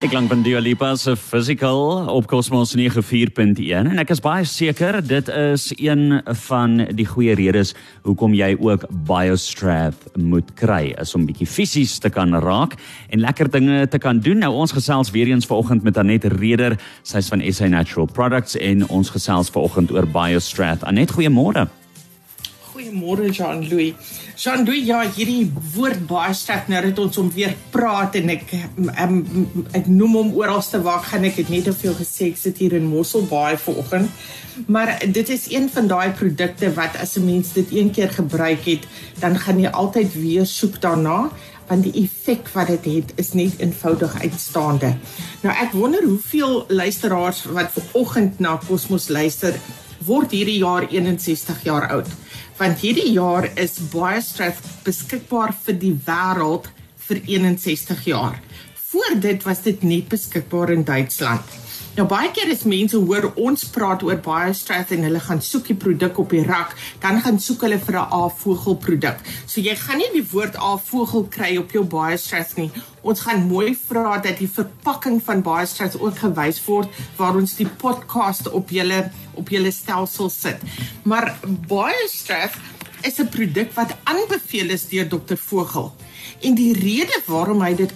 Ek lank van Dua Lipa se physical op Cosmos 94.1 en ek is baie seker dit is een van die goeie redes hoekom jy ook BioStrap moet kry is om bietjie fisies te kan raak en lekker dinge te kan doen. Nou ons gesels weer eens vanoggend met Anet Reder, sy's van SA Natural Products en ons gesels vanoggend oor BioStrap. Anet, goeiemôre. Goeiemôre Jean-Louis. Jean-Louis, ja, hierdie woord baie sterk nou dat ons hom weer praat en ek um, ek noem hom oralste waar gaan ek het net te veel gesê ek sit hier in Mosselbaai vanoggend. Maar dit is een van daai produkte wat as 'n mens dit een keer gebruik het, dan gaan jy altyd weer soek daarna want die effek wat dit het is net eenvoudig uitstaande. Nou ek wonder hoeveel luisteraars wat ver oggend na Cosmos luister word hierdie jaar 61 jaar oud want hierdie jaar is baie straf beskikbaar vir die wêreld vir 61 jaar. Voor dit was dit net beskikbaar in Duitsland. Nou baie keer as mense hoor ons praat oor baie stress en hulle gaan soek die produk op die rak, dan gaan soek hulle vir 'n A-vogel produk. So jy gaan nie die woord A-vogel kry op jou baie stress nie. Ons gaan mooi vra dat die verpakking van baie stress ook gewys word waar ons die podcast op julle op julle stelsel sit. Maar baie stress is 'n produk wat aanbeveel is deur dokter Vogel. En die rede waarom hy dit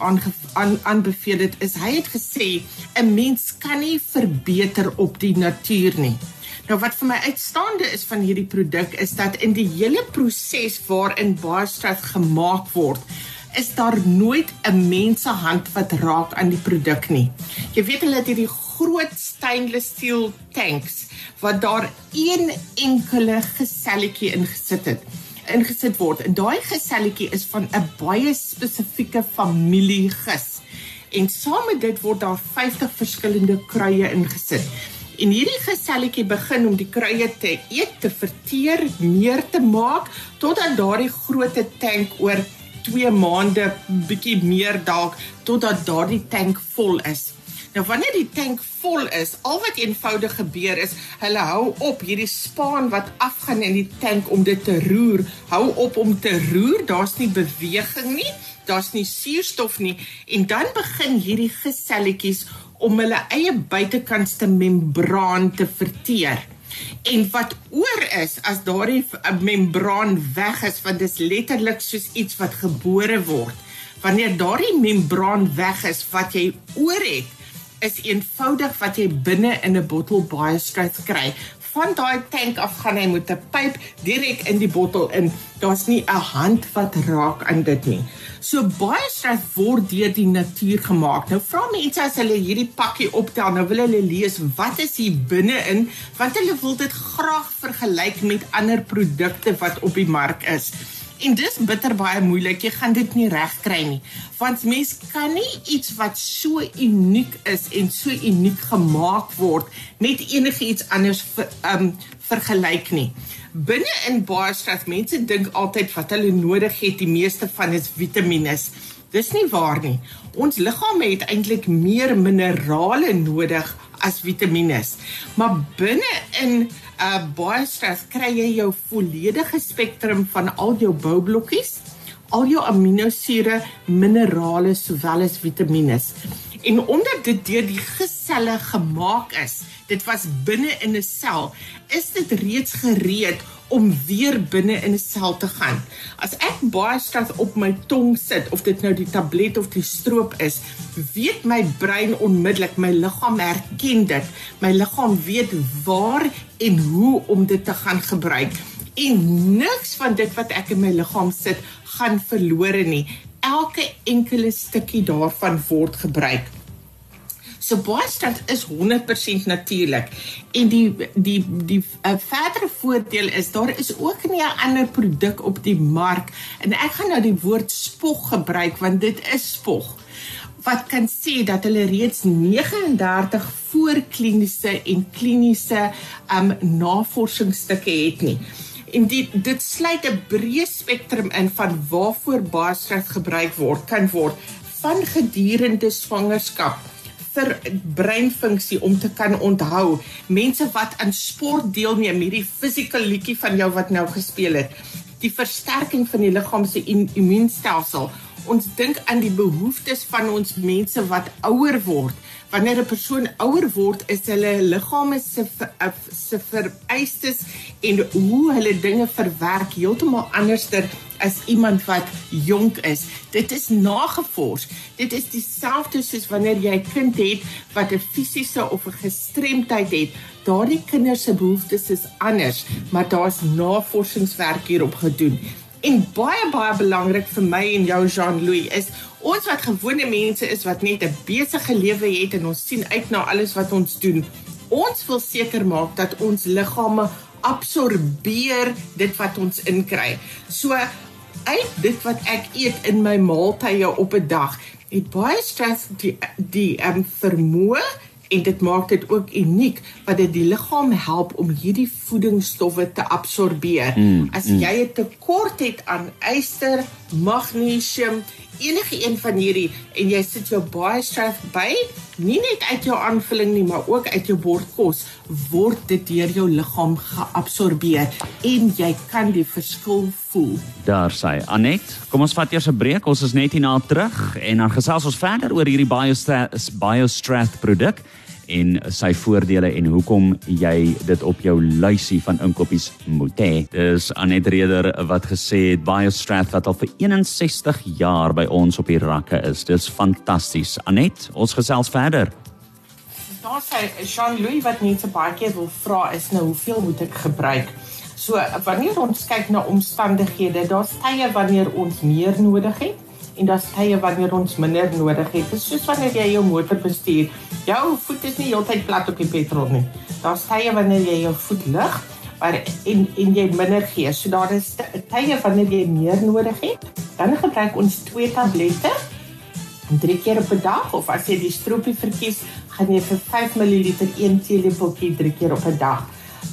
aanbeveel het is hy het gesê 'n mens kan nie verbeter op die natuur nie. Nou wat vir my uitstaande is van hierdie produk is dat in die hele proses waarin baarstrat gemaak word, is daar nooit 'n mens se hand wat raak aan die produk nie. Jy weet hulle het hierdie groot stainless steel tanks wat daar een enkele geselletjie ingesit het ingesit word. En daai geselletjie is van 'n baie spesifieke familie gis. En saam met dit word daar 50 verskillende kruie ingesit. En hierdie geselletjie begin om die kruie te eet, te verteer, meer te maak totdat daardie groot tank oor 2 maande bietjie meer dalk totdat daardie tank vol is. Nou wanneer die tank vol is, al wat eenvoudig gebeur is, hulle hou op hierdie spaan wat afgaan in die tank om dit te roer, hou op om te roer, daar's nie beweging nie, daar's nie suurstof nie en dan begin hierdie geselletjies om hulle eie buitekantste membraan te verteer. En wat oor is as daardie membraan weg is, want dit is letterlik soos iets wat gebore word. Wanneer daardie membraan weg is, wat jy oor het, is eenvoudig wat jy binne in 'n bottel baie skryf kry. Van daai tank af gaan hy met 'n pyp direk in die bottel in. Daar's nie 'n hand wat raak aan dit nie. So baie skryf word deur die natuur gemaak. Nou vra mense as hulle hierdie pakkie optel, nou wil hulle lees wat is hier binne-in, want hulle wil dit graag vergelyk met ander produkte wat op die mark is. En dis bitter baie moeilik. Jy gaan dit nie reg kry nie. Want mens kan nie iets wat so uniek is en so uniek gemaak word met enigiets anders ver, um vergelyk nie. Binne in baarstras mense dink altyd wat hulle nodig het, die meeste van is vitamiene. Dis nie waar nie. Ons liggaam het eintlik meer minerale nodig as vitamiene. Maar binne in uh, baie stres kry jy jou volledige spektrum van al jou boublokkies, al jou aminosure, minerale sowel as vitamiene. En omdat dit deur die geselle gemaak is, dit was binne in 'n sel, is dit reeds gereed om weer binne in 'n sel te gaan. As ek baie stres op my tong sit of dit nou die tablet of die stroop is, weet my brein onmiddellik, my liggaam herken dit. My liggaam weet waar en hoe om dit te gaan gebruik. En niks van dit wat ek in my liggaam sit, gaan verlore nie. Elke enkele stukkie daarvan word gebruik. So Boostrat is 100% natuurlik. En die die die 'n uh, verdere voordeel is daar is ook nie 'n ander produk op die mark en ek gaan nou die woord spog gebruik want dit is spog wat kan sê dat hulle reeds 39 voorkliniese en kliniese um navorsingsstukke het nie. En dit dit sluit 'n breë spektrum in van waarvoor Boostrat gebruik word kan word van gedurende swangerskap vir breinfunksie om te kan onthou. Mense wat aan sport deelneem, hierdie physical liedjie van jou wat nou gespeel het, die versterking van die liggaam se immuunstelsel Ons dink aan die behoeftes van ons mense wat ouer word. Wanneer 'n persoon ouer word, is hulle liggame se eh, se vereistes en hoe hulle dinge verwerk heeltemal anderster as iemand wat jonk is. Dit is nagevors. Dit is dieselfde soos wanneer jy 'n kind het wat 'n fisiese of 'n gestremdheid het. Daardie kinders se behoeftes is anders, maar daar's navorsingswerk hierop gedoen. En baie baie belangrik vir my en jou Jean-Louis is ons wat gewone mense is wat net 'n besige lewe het en ons sien uit na alles wat ons doen. Ons wil seker maak dat ons liggame absorbeer dit wat ons inkry. So uit dit wat ek eet in my maaltye op 'n dag, het baie stres die die um, vermoë en dit maak dit ook uniek wat dit die liggaam help om hierdie voedingsstowwe te absorbeer. Mm, As jy 'n tekort het aan yster, magnesium, enige een van hierdie en jy sit jou baie sterk by, nie net uit jou aanvulling nie, maar ook uit jou bordkos, word dit deur jou liggaam geabsorbeer en jy kan die verskil voel. Daar sê Anet, kom ons vat eers 'n breek. Ons is net hierna terug en dan gesels ons verder oor hierdie BioStrath BioStrath produk en sy voordele en hoekom jy dit op jou lysie van inkopies moet hê. Dis Anet Reder wat gesê het BioStrath wat al vir 61 jaar by ons op die rakke is. Dis fantasties. Anet, ons gesels verder. Daar sê Jean-Louis wat net so baie keer wil vra is nou hoeveel moet ek gebruik? So wanneer ons kyk na omstandighede, daar's tye wanneer ons meer nodig het en daar's tye wanneer ons minder nodig het. Dit is soos wanneer jy jou motor bestuur. Jou voet is nie heeltyd plat op die petrol nie. Daar's tye wanneer jy jou voet lig maar en en jy minder gee. So daar is tye wanneer jy meer nodig het. Dan gebruik ons twee tablette drie keer op 'n dag of as jy die stroopie verkies, gaan jy vir 5 ml een teelepeltjie drie keer op 'n dag.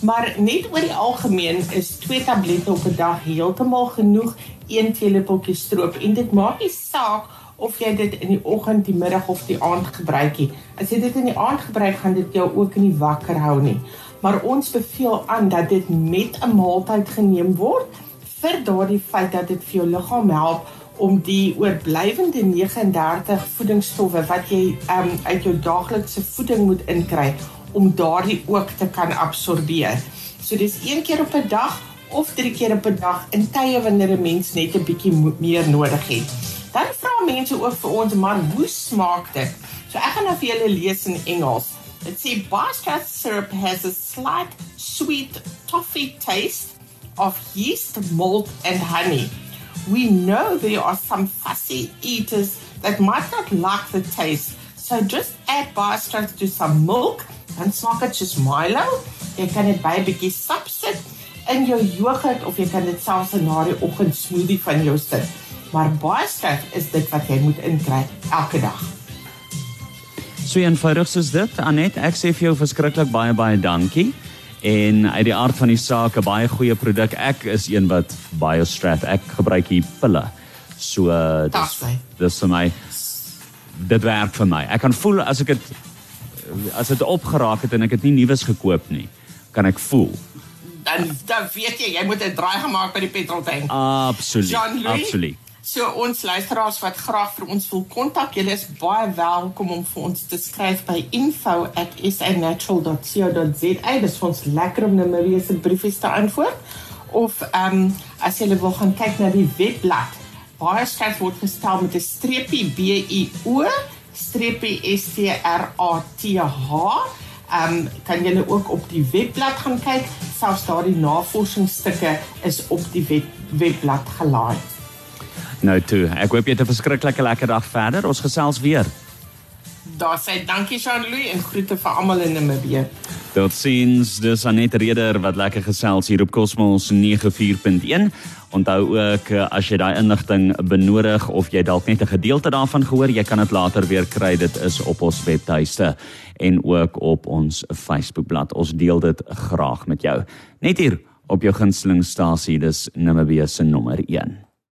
Maar net oor die algemeen is twee tablette op 'n dag heeltemal genoeg, een teelepeltjie stroop en dit maak nie saak of jy dit in die oggend, die middag of die aand gebruik nie. As jy dit in die aand gebruik, gaan dit jou ook nie wakker hou nie. Maar ons beveel aan dat dit met 'n maaltyd geneem word vir daardie feit dat dit vir jou liggaam help om die oorblywende 39 voedingsstowwe wat jy um, uit jou daaglikse voeding moet inkry om daardie ook te kan absorbeer. So dis een keer op 'n dag of drie keer op 'n dag in tye wanneer 'n mens net 'n bietjie meer nodig het. Dan vra mense ook vir ons, "Maar hoe smaak dit?" So ek gaan nou vir julle lees in Engels. It says Bastard syrup has a slight sweet toffee taste of yeast, malt and honey. We know there are some fussy eaters that might not like the taste. So just add Bastard to some milk dan smaak dit soos Milo. Jy kan dit by 'n bietjie sap sit in jou jogurt of jy kan dit selfs na die oggend smoothie van jou sit. Maar baie sterk is dit wat jy moet inkry elke dag. So eenvoudig soos dit, Anet, ek sê vir jou verskriklik baie baie dankie. En uit die aard van die saak 'n baie goeie produk. Ek is een wat BioStrath. Ek gebruik hier pille. So dis dis vir my dit werk vir my. Ek kan voel as ek dit as dit opgeraak het en ek het nie nuus gekoop nie, kan ek voel. Dan dan weet jy, jy moet 'n draai gemaak by die petroltank. Absoluut. Absoluut. So ons luisteraars wat graag vir ons wil kontak, julle is baie welkom om vir ons te skryf by info@sanatural.co.za. Dit is ons lekker om nou weer se briefies te antwoord. Of ehm um, as jy wil gaan kyk na die webblad. Baie skryf word gestel met 'n streepie B I O streepie S T R A T H. Ehm um, kan julle ook op die webblad gaan kyk. Selfs daardie navorsingsstukke is op die web, webblad gelaai. Nou toe, ek hoop jy het 'n verskriklike lekker dag verder. Ons gesels weer. Daar sê dankie Jean-Louis en groete vir almal in Namibië. Tot sins, dis Anet Reder wat lekker gesels hier op Cosmos 94.1. Onthou ook as jy daai inligting benodig of jy dalk net 'n gedeelte daarvan gehoor, jy kan dit later weer kry. Dit is op ons webtuiste en ook op ons Facebookblad. Ons deel dit graag met jou. Net hier op jou gunstelingstasie, dis Namibië se nommer 1.